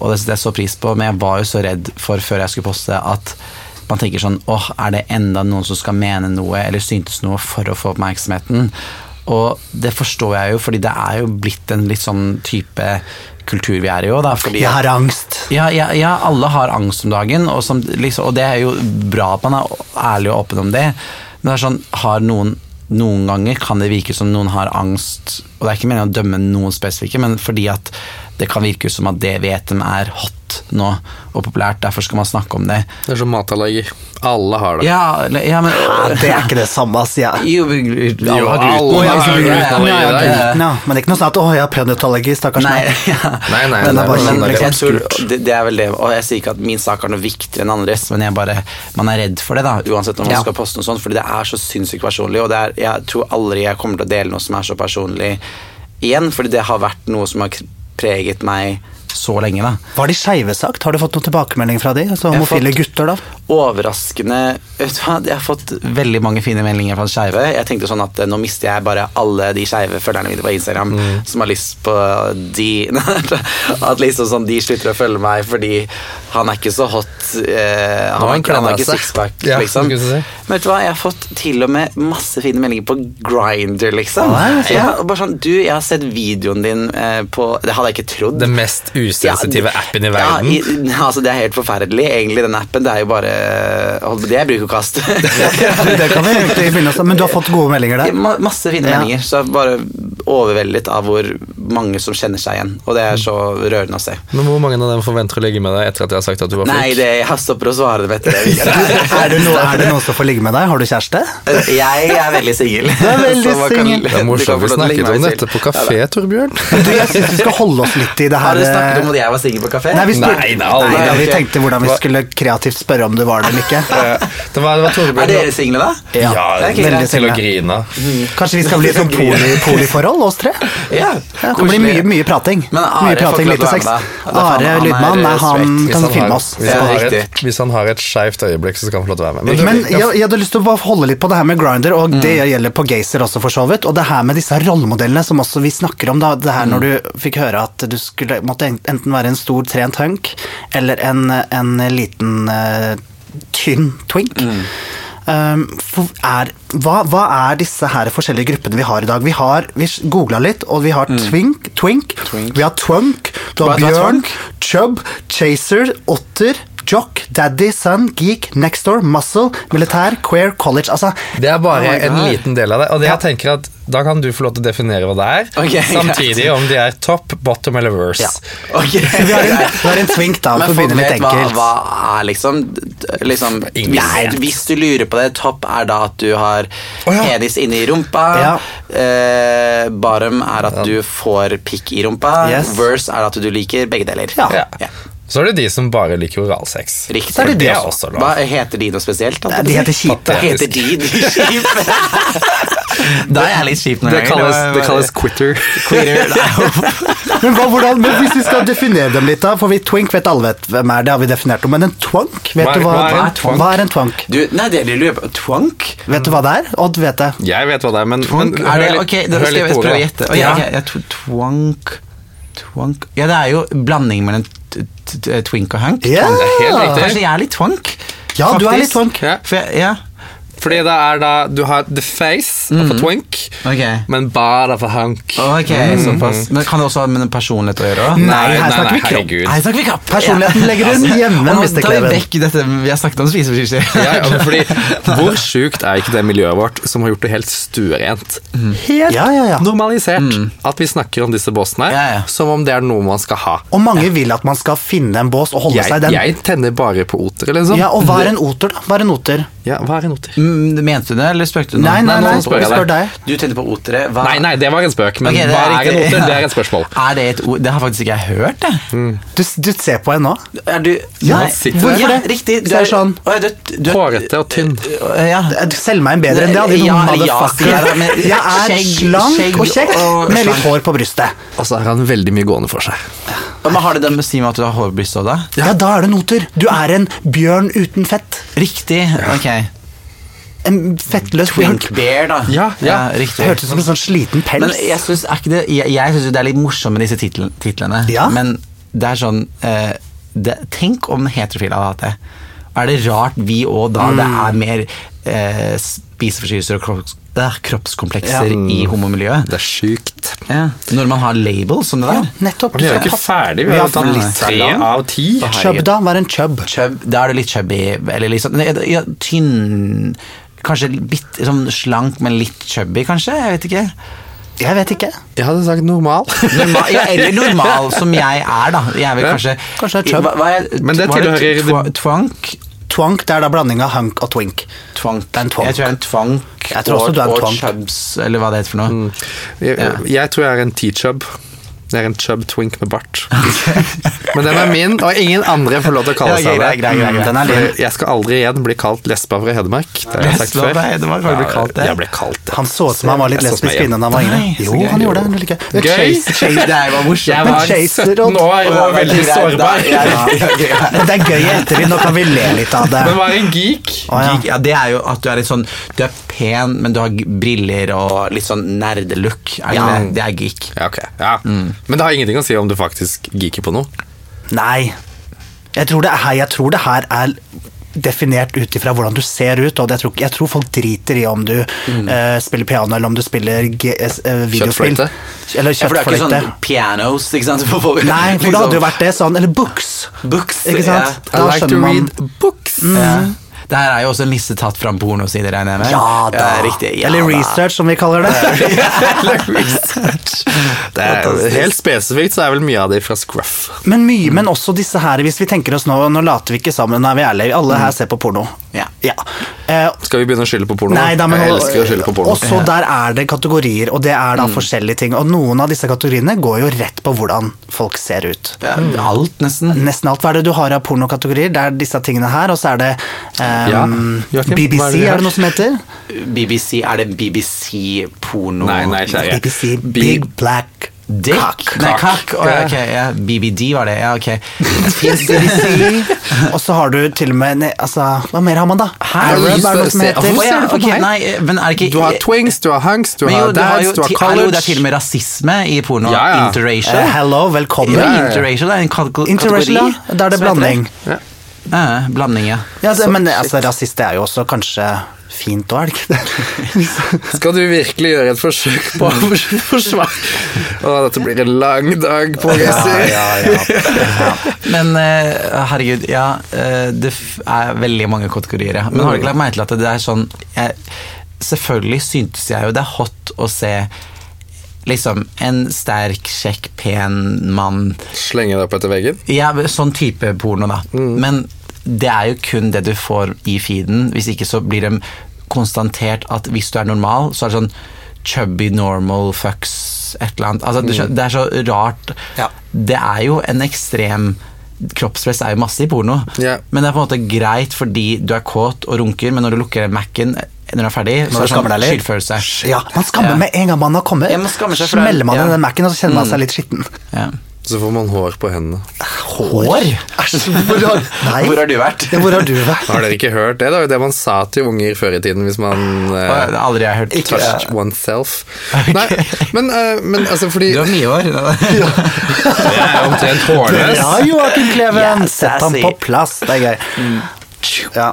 Og det setter jeg så pris på, men jeg var jo så redd for før jeg skulle poste at man tenker sånn åh, er det enda noen som skal mene noe eller syntes noe for å få oppmerksomheten? Og det forstår jeg jo, fordi det er jo blitt en litt sånn type kultur vi er i òg, da. Fordi Jeg har angst. ja, ja, ja, alle har angst om dagen, og, som, liksom, og det er jo bra at man er ærlig og åpen om det. Men det er sånn, har noen noen ganger kan det virke som noen har angst, og det er ikke meningen å dømme noen spesifikke, men fordi at det kan virke som at det vet de er hot nå og populært, derfor skal man snakke om det. Det er som matallergi. Alle har det. Ja, ja men Ja, det er ikke det samme, sier jeg. Jo, alle Jo, har alle gluten. har Ja, gluten. ja, ja, Ja, ja, ja, ja. ja, men det er ikke noe sånn at 'å, jeg har peanøttallergi', stakkars Nei, meg. ja. Nei, nei, Den er det bare sånn. Jeg tror, det, det er vel det, og jeg sier ikke at min sak er noe viktigere enn andres, men jeg bare, man er redd for det, da, uansett om man Ja. skal poste noe sånt, fordi det er så sinnssykt personlig, og det er, jeg tror aldri jeg kommer til å dele noe som er så personlig igjen, fordi det har vært noe som har preget meg så lenge, da. Var de skeive sagt? Har du fått noen tilbakemelding fra de? Altså homofile fått- gutter, da? Overraskende vet du hva, Jeg har fått veldig mange fine meldinger fra skeive. Jeg tenkte sånn at eh, nå mister jeg bare alle de skeive følgerne mine på Instagram Mm. som har lyst på de At liksom sånn de slutter å følge meg fordi han er ikke så hot. Eh, han, han han har ikke sixpack, Ja, liksom. si. Men vet du hva, jeg har fått til og med masse fine meldinger på Grinder, liksom. Ah, ja, bare sånn, du, jeg har sett videoen din eh, på Det hadde jeg ikke trodd. Den mest usensitive Ja, appen i verden. Ja, i, altså Det er helt forferdelig. Egentlig, den appen. Det er jo bare Det er bruk og kast. Det kan vi egentlig begynne å Men du har fått gode meldinger der? Ja, Masse fine meldinger. Så jeg bare overveldet av hvor mange som kjenner seg igjen. Og det er så rørende å se. Men hvor mange av dem forventer å ligge med deg etter at jeg har sagt at du var Nei, det, jeg stopper å svare vet du. det. Er det, noe, er det noen som får ligge med deg? Har du kjæreste? Jeg er veldig singel. er veldig singel. Det er morsomt. Vi snakket om dette på Ja, kafé, Torbjørn. Du, jeg syns vi skal holde oss litt i det her Har du snakket om eh, at jeg var singel på kafé? Nei, vi, spurte, Nei, nei, aldri. Nei, vi tenkte hvordan vi skulle kreativt spørre om du var det eller ikke. Det var, det var Torbjørn. Er dere single, da? Ja, Ja, det er ikke veldig greit. til å single. grine. Kanskje vi skal bli et sånn poli, poliforhold, oss tre? Ja, det blir mye, mye prating. Men Are mye får prating, ikke lov lite til å være sex. med, Are han Lydmann, nei, han kan han, filme oss. hvis, han har et, hvis han har et skeivt øyeblikk, så skal han få lov til å være med. Men, Men jeg, jeg hadde lyst til å bare holde litt på det her med Grinder, og det Mm. gjelder på Gazer også, for så vidt. Og det her med disse rollemodellene som også vi snakker om, da. Det her Mm. når du fikk høre at du skulle måtte enten være en stor trent hunk eller en, en liten uh, tynn twink. Mm. For er, hva, hva er disse her forskjellige gruppene vi har i dag? Vi har, vi googla litt, og vi har twink, twink, Mm. Twink. vi har twunk, du har bjørn, chub, chaser, otter, jock, daddy, son, geek, next door, muscle, militær, queer, college. Altså, Det er bare Oh en liten del av det. Og det Ja. jeg tenker at da kan du få lov til å definere hva det er. Ok, greit. samtidig om de er top, bottom eller verse. Ja. Okay. vi har en, vi har en twink, da, for Men å folk begynne litt vet hva, enkelt. hva er liksom, liksom hvis, hvis du lurer på det, topp er da at du har oh, ja. penis inni rumpa. Ja. Eh, bottom er at du får pikk i rumpa. Yes. Verse er at du liker begge deler. Ja. Ja. Så er det de som bare liker oralsex. Riktig. Så er det de Det er også. også Hva heter de noe spesielt? Nei, de heter kjipe. Heter de? De kjipe? da er jeg litt kjip noen Det kalles, det kalles quitter. quitter Men, hva, hvordan, men hvis vi skal definere dem litt, da, for vi twink vet alle vet hvem er, det har vi definert om, men en twunk, vet Hva du hva, hva er en hva er en twunk? Du, nei, det er lurer på Twunk? Vet du hva det er? Odd vet det. Jeg vet hva det er, men, men er det, hør litt, ok, da hør skal litt jeg ordet. prøve å gjette. Ok, Ja. ok, jeg twank Twunk Ja, det er jo blanding mellom twink og Hank. Ja. Helt riktig. Kanskje jeg er litt twunk? Ja, du er litt twunk. Ja. For jeg, ja. Fordi det er da Du har the face mm. for twink, okay. men bare for hunk. Ok, såpass. Men Kan det også ha med personlighet å gjøre? Nei, Nei, her nei, snakker vi kropp. Snakker vi. Personligheten legger hun hjemme, da tar vi vekk dette Vi har snakket om spiseforstyrrelser. Ja, ja, fordi Hvor sjukt er ikke det miljøet vårt som har gjort det helt stuerent? Helt Ja, ja, ja. normalisert at vi snakker om disse båsene Ja, ja. som om det er noe man skal ha. Og mange vil at man skal finne en bås og holde Jeg, seg i den. jeg tenner bare på oter, liksom. Ja, og hva er en oter, da? Hva er en oter? Ja, hva er en oter? Mm, Mente du det, eller spøkte du nå? Nei, nei, nå nei, spør jeg spør deg. Du tenkte på otere. Hva? Nei, nei, det var en spøk, men okay, hva er en riktig. oter? Det er et spørsmål. Er det et ord? Det har faktisk ikke jeg hørt, det. Du, du ser på henne nå. Er du Ja, Nei. Hvorfor ja, det? Riktig. Du er sånn- du, du, Hårete og tynn. Ja. Selg meg en bedre enn det. Hadde Ja, noen ja, motherfucker. sier jeg, men Jeg er skjegg- slank skjegg og kjekk og med litt hår på brystet. Og så har han veldig mye gående for seg. Men har det det med å si med at du har hår på brystet òg, da? Ja, da er det noter. Du er en bjørn uten fett. Riktig. Ok. En fettløs. Twink bear, da. Ja, ja. ja Hørtes ut som en sånn sliten Men pels. jeg syns det Jeg, jeg synes det er litt morsomt med disse titlen, titlene. Ja. Men det er sånn eh, det, Tenk om heterofile hadde hatt det. Er det rart vi òg da Det Mm. er mer eh, spiseforstyrrelser og kropps, kroppskomplekser Ja. i homomiljøet? Det er sjukt. Ja. Når man har labels som det Ja, der. nettopp. Vi er jo ikke ferdig. Vi Vi har tatt litt tre av ti. Chub, da? Hva er en chub? Chub, da er du litt chubby, eller litt sånn tynn Kanskje litt sånn slank, men litt chubby, kanskje? Jeg vet ikke. Jeg vet ikke. Jeg hadde sagt normal. Normal, ja, eller normal, som jeg er, da. Jeg vil kanskje Kanskje er chub. Hva, hva er, Men det tilhører- twa- Twank? Twank, det er da blanding av hunk og twink. Twank. Det er en twank. Jeg tror jeg er en twank Jeg tror også og, du er en og chubs, eller hva det heter for noe. Jeg, Ja. jeg tror jeg er en T-chub. Jeg er en chub twink med bart. Men den er min, og ingen andre får lov til å kalle seg det. Jeg skal aldri igjen bli kalt lesba fra Hedmark. Det har jeg sagt før. Hedmark, du kalt det? Jeg ble kalt det. Han så ut som han var litt lesbisk innan han var inne. Jo, gøy. han gjorde det. Gøy. Chase, chase, det var morsomt. Jeg var Chaser 17 og- år og veldig sårbar. ja, ja, ja. Men det er gøy etter vi, Nå kan vi le litt av det. Men hva er en geek? Ja. Geek, ja, det er jo at du er litt sånn Du er pen, men du har briller og litt sånn nerdelook. Er det, Ja. det? det er geek. Ja, ok. Ja. Men det har ingenting å si om du faktisk geeker på noe. Nei. Jeg tror det er, jeg tror det her er definert ut ifra hvordan du ser ut, og jeg tror, jeg tror folk driter i om du eh, spiller piano eller om du spiller GS, uh, videospill. Kjøttfløyte. Eller Ja, for det er ikke sånn pianos, ikke sant? For folk- Nei, for da hadde det jo vært det sånn. Eller books. Books, Ikke sant? Yeah. I like to read man- books. Ja. Det her er jo også en liste tatt fram pornosider, regner jeg med. Ja da. riktig. Ja, eller da. research, som vi kaller det. Det er helt spesifikt så er vel mye av det fra Scruff. Men mye, men også disse her, hvis vi tenker oss nå Nå later vi ikke sammen, nå er vi ærlige. Alle her ser på porno. Ja. Eh, Skal vi begynne å skylde på porno? Nei, da, men, jeg elsker å skylde på porno. Også der er det kategorier, og det er da forskjellige ting. Og noen av disse kategoriene går jo rett på hvordan folk ser ut. Ja, alt, nesten. Nesten alt. Hva er det du har av pornokategorier? Det er disse tingene her, og så er det um, Ja, Joakim, BBC, er det er det noe som heter? BBC, er det BBC-porno? Nei, nei, kjære. BBC Big Black Dick? Cock. Nei, kakk. Oh, ja, ok, ja. BBD var det, ja, ok. Fins BBC, og så har du til og med Altså, hva mer har man, da? Arab er det noe som heter. Oh, ja, okay, nei, men er det ikke Du har twings, du har hunks, du jo, har du har dads, du har college. det er til og med rasisme i porno. Ja, ja. Interracial. Uh, hello, velkommen. Ja, ja, ja. interracial er en kate- Interracial, kategori. ja. Da er det blanding. Ja. Uh, blanding, ja. Ja, det, men altså, rasist er jo også kanskje fint ikke det? Skal du virkelig gjøre et forsøk på å forsvare Å, dette blir en lang dag på Gessi. ja, ja. Men eh, herregud, ja. eh, det er veldig mange kategorier. ja. Men har du ikke lagt merke til at det er sånn jeg, Selvfølgelig syntes jeg jo det er hot å se liksom en sterk, kjekk, pen mann Slenge deg opp etter veggen. Ja, sånn type porno, da. Mm. Men det er jo kun det du får i feeden. Hvis ikke så blir det konstatert at hvis du er normal, så er det sånn chubby normal fucks et eller annet. Altså, mm. Det er så rart. Mm. Ja. Det er jo en ekstrem Kroppspress er jo masse i porno, yeah. men det er på en måte greit fordi du er kåt og runker, men når du lukker Mac-en når du er ferdig, så er det sånn skyldfølelse. Ja, man skammer Ja. med en gang man har kommet. Ja, man seg. Smeller man Ja. i den Mac-en, og så kjenner man seg litt skitten. Ja. Så får man hår på hendene. Hår? Æsj, hvor har, nei. Hvor har du vært? Ja, hvor har du vært? Har dere ikke hørt det? Det var jo det man sa til unger før i tiden hvis man eh, det har aldri jeg hørt. touched oneself. Nei, men, eh, men altså fordi Du har mye hår. Jeg er omtrent hårløs. Ja, Joakim Kleven, Yes, sett ham på plass. Det er gøy. Ja.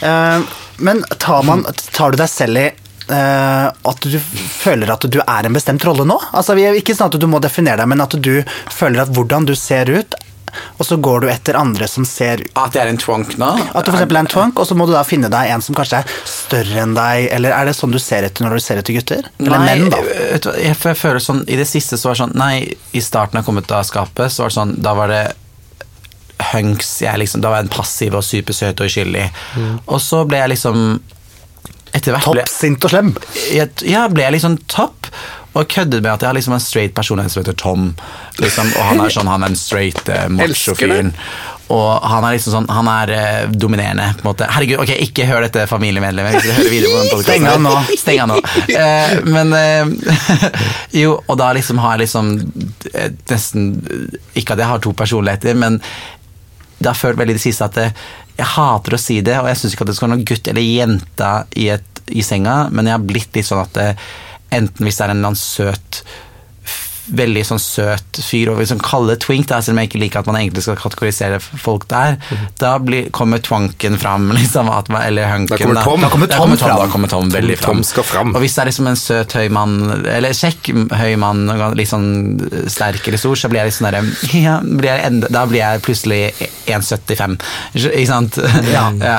Eh, men tar, man, tar du deg selv i eh, at du føler at du er en bestemt rolle nå? Altså, vi Ikke sånn at du må definere deg, men at du føler at hvordan du ser ut, og så går du etter andre som ser ut At jeg er en twonk nå? At du for er en twonk, og så må du da finne deg en som kanskje er større enn deg, eller er det sånn du ser etter når du ser etter gutter? Eller Nei, menn, da? vet jeg, jeg føler sånn I det siste så var det sånn Nei, i starten av kommet av skapet, så var det sånn Da var det hunks. Jeg liksom, da var jeg en passiv og supersøt og uskyldig. Og så ble jeg liksom Etter hvert Topp, sint og slem. jeg, ja, ble jeg liksom topp. Og køddet med at jeg har liksom en straight person som heter Tom. Liksom, og han er sånn, han er en straight uh, macho-fyren. Og han er liksom sånn, han er eh, dominerende. på en måte. Herregud, ok, ikke hør dette familiemedlemmet. hvis dere hører videre på den podcasten. Steng han nå. Steng han nå. Eh, men eh, Jo, og da liksom har jeg liksom eh, nesten Ikke at jeg har to personligheter, men det har følt veldig det siste at jeg hater å si det, og jeg syns ikke at det skal være noen gutt eller jente i, i senga, men jeg har blitt litt sånn at det, enten hvis det er en eller annen søt Veldig sånn søt fyr, og liksom kalle twink, da, selv om jeg ikke liker at man egentlig skal kategorisere folk der, da blir, kommer twanken fram, liksom, at man, eller hunken. Da kommer Tom. Da kommer Da Tom kommer Tom, fram. da kommer Tom veldig fram. Tom skal fram. Og hvis det er liksom en søt høy mann, eller kjekk høy mann, litt sånn sterk eller stor, så blir jeg litt sånn derre ja, Da blir jeg plutselig 1,75. Ikke sant? Ja. ja.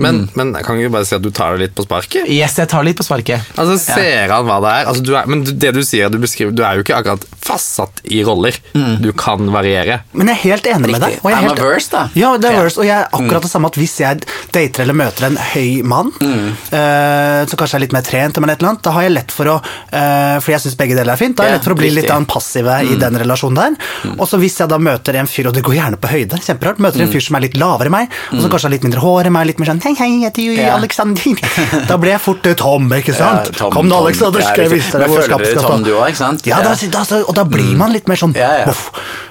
Men, men kan ikke bare si at du tar det litt på sparket? Yes, jeg tar litt på sparket. Altså, Ser han hva det er? Altså, du er men det du sier, du beskriver, du er jo ikke akkurat fastsatt i roller. Du kan variere. Men jeg er helt enig med deg. og jeg er helt- averse, da. Ja, det er Ja. verse, og jeg er akkurat det samme at hvis jeg dater eller møter en høy mann, eh, som kanskje er litt mer trent, eller et eller annet, da har jeg lett for å uh, For jeg syns begge deler er fint. Da har jeg lett for å bli litt av en passive i den relasjonen der. Og så hvis jeg da møter en fyr, og det går gjerne på høyde, kjemperart, møter en fyr som er litt lavere enn meg, og som kanskje har litt mindre hår enn meg, litt mer sånn hei, hei, jeg heter jo Ja. Alexander. Da ble jeg fort eh, Tom, ikke sant? Ja, Tom, Kom da, Aleksander, skal jeg vise deg hvor føler dere skapet Tom, du òg, ikke sant? Ja, da, da, og da blir man litt mer sånn Ja.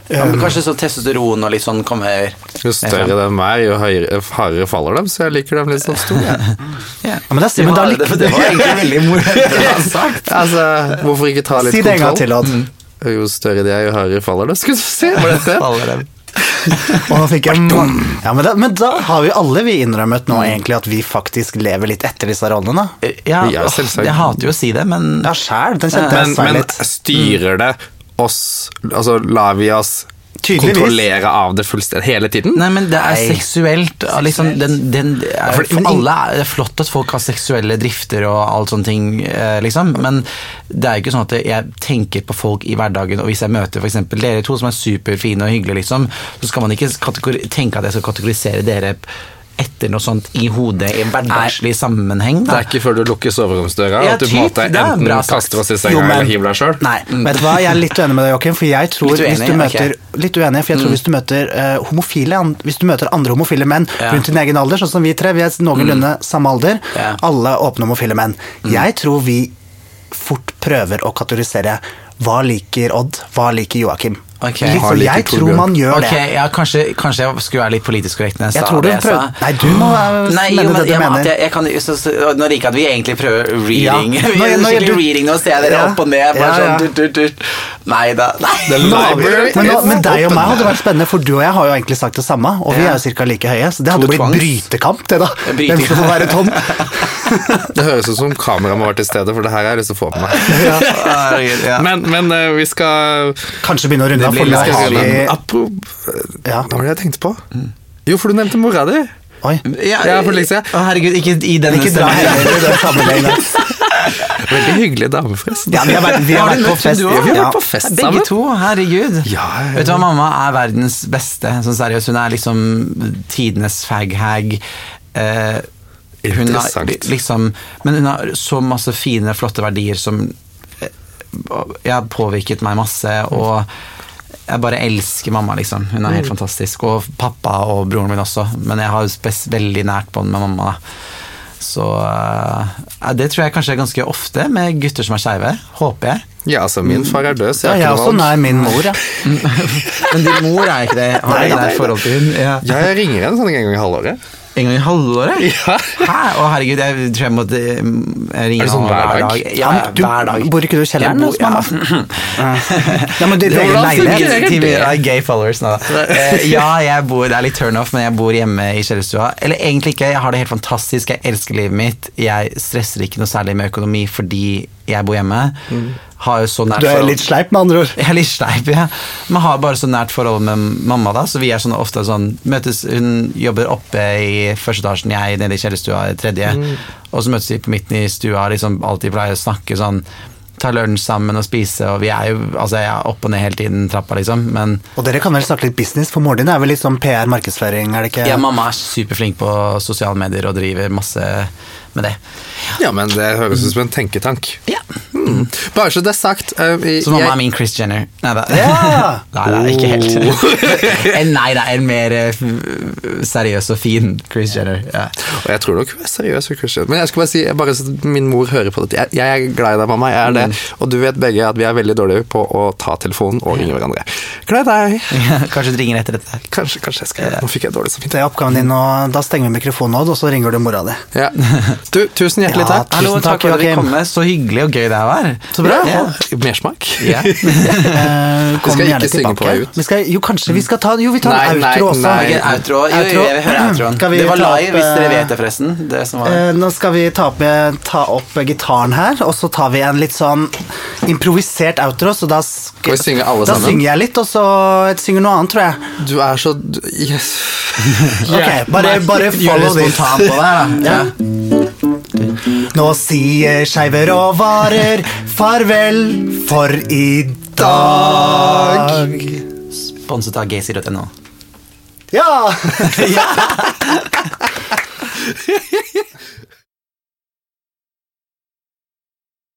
Ja, men kanskje sånn testosteron og litt sånn kommer Jo større de er, jo hardere faller dem, så jeg liker dem litt sånn store. ja. Ja, men da, men da det, det var egentlig veldig morsomt sagt. Altså, hvorfor ikke ta litt Si det en gang til, kontroll? Odd. Jo større de er, jo hardere faller de. Skal du se på dette? Og nå fikk jeg ja, men, da, men da har vi alle vi innrømmet nå egentlig at vi faktisk lever litt etter disse rollene. Ja, Ja, jeg hater jo å si det, men Ja, sjæl. Den kjente Men, jeg men litt. styrer det oss Altså, lar vi oss. Kontrollere av det fullstendig hele tiden? Nei, men det er Nei. seksuelt. Liksom, den, den, er, for- for alle er det flott at folk har seksuelle drifter og alt sånne ting, eh, liksom. Men det er jo ikke sånn at jeg tenker på folk i hverdagen, og hvis jeg møter f.eks. dere to som er superfine og hyggelige, liksom, så skal man ikke tenke at jeg skal kategorisere dere etter noe sånt i hodet i en hverdagslig sammenheng. Det er ikke før du lukker soveromsdøra Ja, at du på en måte enten kaster oss i senga eller hiver deg sjøl. Vet du hva, jeg er litt uenig med deg, Joakim. For jeg tror hvis du møter. Litt uenig, for jeg tror hvis du møter uh, homofile Hvis du møter andre homofile menn Ja. rundt din egen alder, sånn som vi tre, vi er noenlunde samme alder, Ja. alle åpne homofile menn. Jeg tror vi fort prøver å kategorisere hva liker Odd, hva liker Joakim. Ok. Litt for sånn, jeg tror man gjør okay, det. ja, kanskje, kanskje jeg skulle være litt politisk korrekt jeg, Jeg tror du det jeg Nei, du må Nei, jo, men, det du at mener. jeg, jeg kan, så, så, nå liker jeg at vi egentlig prøver reading. Ja. Nå- nå- du- reading nå, ser jeg dere Ja. opp og ned. Bare Ja, ja. sånn, du, du. Nei da. Nei. Library Men, nå, men deg og meg hadde vært spennende, for du og jeg har jo egentlig sagt det samme. Og vi er jo ca. like høye, så det hadde To blitt tvangs. brytekamp, det da. Hvem skal få være Tom? Det høres ut som kameraet må være til stede, for det her har jeg lyst til å få på meg. Ja. Men, men eh, vi skal Kanskje begynne å runde litt vi Ja. Hva var det jeg tenkte på? Jo, for du nevnte mora di. Oi. Ja, Ja, for siden. Å, herregud, ikke i denne Ikke dra heller i den sammenhengen. Veldig hyggelig damefest. Ja, vi har vært, vi har vært på fest. Ja, vi har vært på fest Begge sammen. to, herregud. Vet du hva, mamma er verdens beste. Sånn seriøst, hun er liksom tidenes fag-hag. Eh, hun har liksom Men hun har så masse fine, flotte verdier som eh, har påvirket meg masse, og jeg bare elsker mamma, liksom. Hun er helt Mm. fantastisk. Og pappa og broren min også, men jeg har spes veldig nært bånd med mamma. da. Så uh, det tror jeg kanskje er ganske ofte med gutter som er skeive. Håper jeg. Ja, altså, min far er død, så jeg har også ikke noe valg. nær min mor, ja. Men din mor er ikke det? Har Nei, du nei, et forhold til hun? Ja. Ja, jeg ringer henne sånn en gang i halvåret. En gang i halvåret? Ja. Hæ? Å herregud, jeg tror jeg måtte ringe Er det sånn hver dag? Ja, du, hver dag. Bor ikke du i kjelleren hos mamma? Ja, men det, det er Hvordan leilighet. Til mine gay followers nå. Eh, ja, jeg bor, det er litt turn-off, men jeg bor hjemme i kjellerstua. Eller egentlig ikke, jeg har det helt fantastisk, jeg elsker livet mitt. Jeg stresser ikke noe særlig med økonomi fordi jeg bor hjemme. Har jo så nært Du er forhold- litt sleip, med andre ord. Jeg er litt sleip, ja. Man har bare så nært forhold med mamma, da, så vi er sånn ofte sånn møtes, Hun jobber oppe i første etasjen, jeg nede i kjellerstua i tredje. Og så møtes vi på midten i stua, liksom alltid pleier å snakke sånn ta lunsj sammen og spise, og vi er jo altså jeg er opp og ned hele tiden trappa, liksom, men Og dere kan vel snakke litt business, for moren din er vel litt sånn PR-markedsføring, er det ikke? ja, mamma er superflink på sosiale medier og driver masse med det. Ja, men det høres ut som en tenketank. Ja. Mm. Bare så det er sagt eh, Så mamma jeg- er min Chris Jenner. Nei da. Ja! Nei, er ikke helt En- Nei, er en mer uh, seriøs og fin Chris Jenner. Ja. Og jeg tror nok hun er seriøs. Chris Jenner. Men jeg skal bare si, bare så min mor hører på dette. Jeg, jeg er glad i deg, mamma. Jeg er det. Og du vet begge at vi er veldig dårlige på å ta telefonen og ringe hverandre. Glad i deg. Kanskje du ringer etter dette. Kanskje, kanskje jeg skal gjøre det. Nå fikk jeg dårlig samvittighet. Det er oppgaven din, og da stenger vi mikrofonen, Odd, og så ringer du mora di. Ja. Du, tusen hjertelig Ja, takk. Hallo, Tusen takk takk, for at dere kom. Så hyggelig og gøy det var. Så bra. Ja. Mersmak? Yeah. Eh, kom skal ikke synge på vei ut. Vi skal, jo, kanskje vi skal ta Jo, vi tar Nei, en nei, outro også. nei. nei. outro. Jo, jo, jeg vil høre outroen. Vi Det var live, opp, hvis dere eh, vet det, forresten. Det som var. uh, Nå skal vi ta opp, ta opp gitaren her, og så tar vi en litt sånn improvisert outro. Så da, Skal vi synge alle da sammen? synger jeg litt, og så synger noe annet, tror jeg. Du er så Yes. Ok, bare, bare Gjør det follow this. spontant på deg, da. Ja. Nå sier skeive råvarer farvel for i dag. Sponset av gacy.no. Ja!